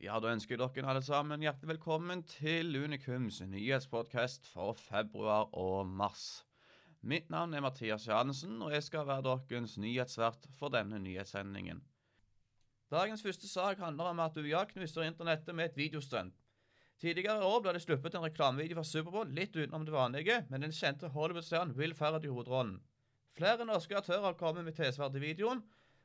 Ja, da ønsker jeg dere alle sammen hjertelig velkommen til Unikums nyhetspodkast for februar og mars. Mitt navn er Mathias Johannessen, og jeg skal være deres nyhetsvert for denne nyhetssendingen. Dagens første sak handler om at UiA knuser internettet med et videostunt. Tidligere i år ble det sluppet en reklamevideo fra Superbowl litt utenom det vanlige, med den kjente Hollywood-stjernen Will Ferrad i hovedrollen. Flere norske aktører har kommet med tilsvar til videoen,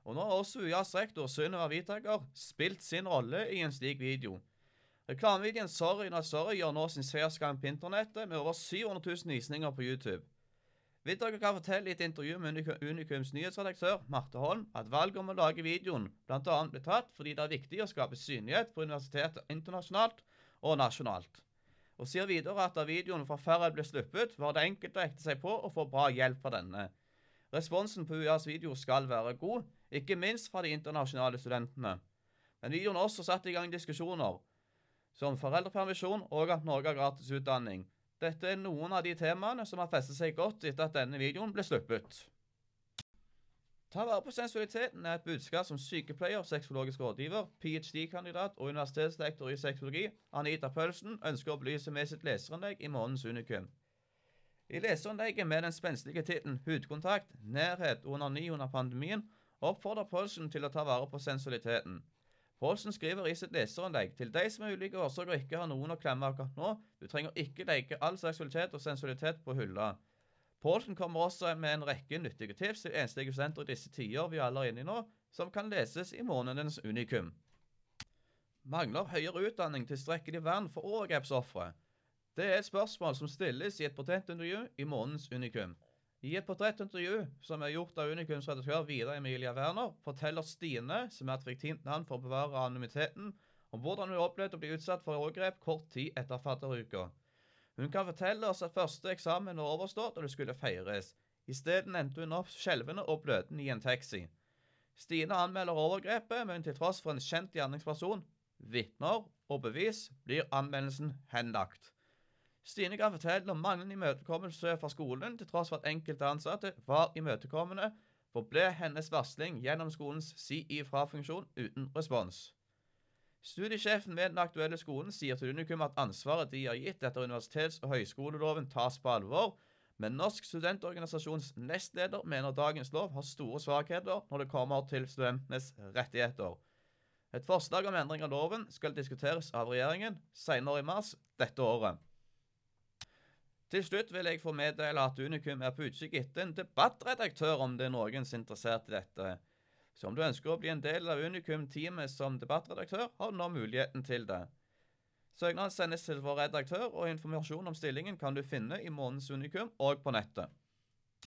og nå har også UiAs rektor Sunniva Hvitaker spilt sin rolle i en slik video. Reklamevideoen 'Sorry Not Sorry' gjør nå sin seiersgang på internettet med over 700 000 visninger på YouTube. Hvitaker kan fortelle i et intervju med Unikums nyhetsredaktør Marte Holm at valget om å lage videoen bl.a. ble tatt fordi det er viktig å skape synlighet på universitetet internasjonalt og nasjonalt. Og sier videre at da videoen fra Farrell ble sluppet, var det enkelt å ekte seg på og få bra hjelp fra denne. Responsen på UiAs video skal være god, ikke minst fra de internasjonale studentene. Men videoen også satt i gang diskusjoner som foreldrepermisjon og at Norge har gratis utdanning. Dette er noen av de temaene som har festet seg godt etter at denne videoen ble sluppet. Ta vare på sensualiteten er et budskap som sykepleier, sexologisk rådgiver, ph.d.-kandidat og universitetslektor i sexologi Anita Pølsen ønsker å belyse med sitt leserinnlegg i månedens unikum. I leseanlegget med den spenstige tittelen 'Hudkontakt, nærhet og onani under pandemien' oppfordrer Paulsen til å ta vare på sensualiteten. Paulsen skriver i sitt leseranlegg til de som av ulike årsaker ikke har noen å klemme akkurat nå, du trenger ikke legge all seksualitet og sensualitet på hylla. Paulsen kommer også med en rekke nyttige tips til enslige studenter i disse tider vi alle er inne i nå, som kan leses i månedens unikum. Mangler høyere utdanning tilstrekkelig vern for overgrepsofre? Det er et spørsmål som stilles i et portrettintervju i månedens unikum. I et portrettintervju som er gjort av Unikums redaktør Vidar Emilia Werner, forteller Stine, som er et fiktivt navn for å bevare anonymiteten, om hvordan hun opplevde å bli utsatt for overgrep kort tid etter fadderuka. Hun kan fortelle oss at første eksamen var overstått og det skulle feires. Isteden endte hun opp skjelvende og bløtende i en taxi. Stine anmelder overgrepet, men til tross for en kjent gjerningsperson, vitner og bevis, blir anmeldelsen henlagt. Stine kan fortelle om manglende imøtekommelse fra skolen, til tross for at enkelte ansatte var imøtekommende, forble hennes varsling gjennom skolens si ifra-funksjon uten respons. Studiesjefen ved den aktuelle skolen sier til Unikum at ansvaret de har gitt etter universitets- og høyskoleloven tas på alvor, men Norsk studentorganisasjons nestleder mener dagens lov har store svakheter når det kommer til studentenes rettigheter. Et forslag om endring av loven skal diskuteres av regjeringen senere i mars dette året. Til slutt vil jeg få meddele at Unikum er på utkikk etter en debattredaktør om det er noen som er interessert i dette. Så om du ønsker å bli en del av Unikum-teamet som debattredaktør, har du nå muligheten til det. Søknaden sendes til vår redaktør, og informasjon om stillingen kan du finne i månedens Unikum og på nettet.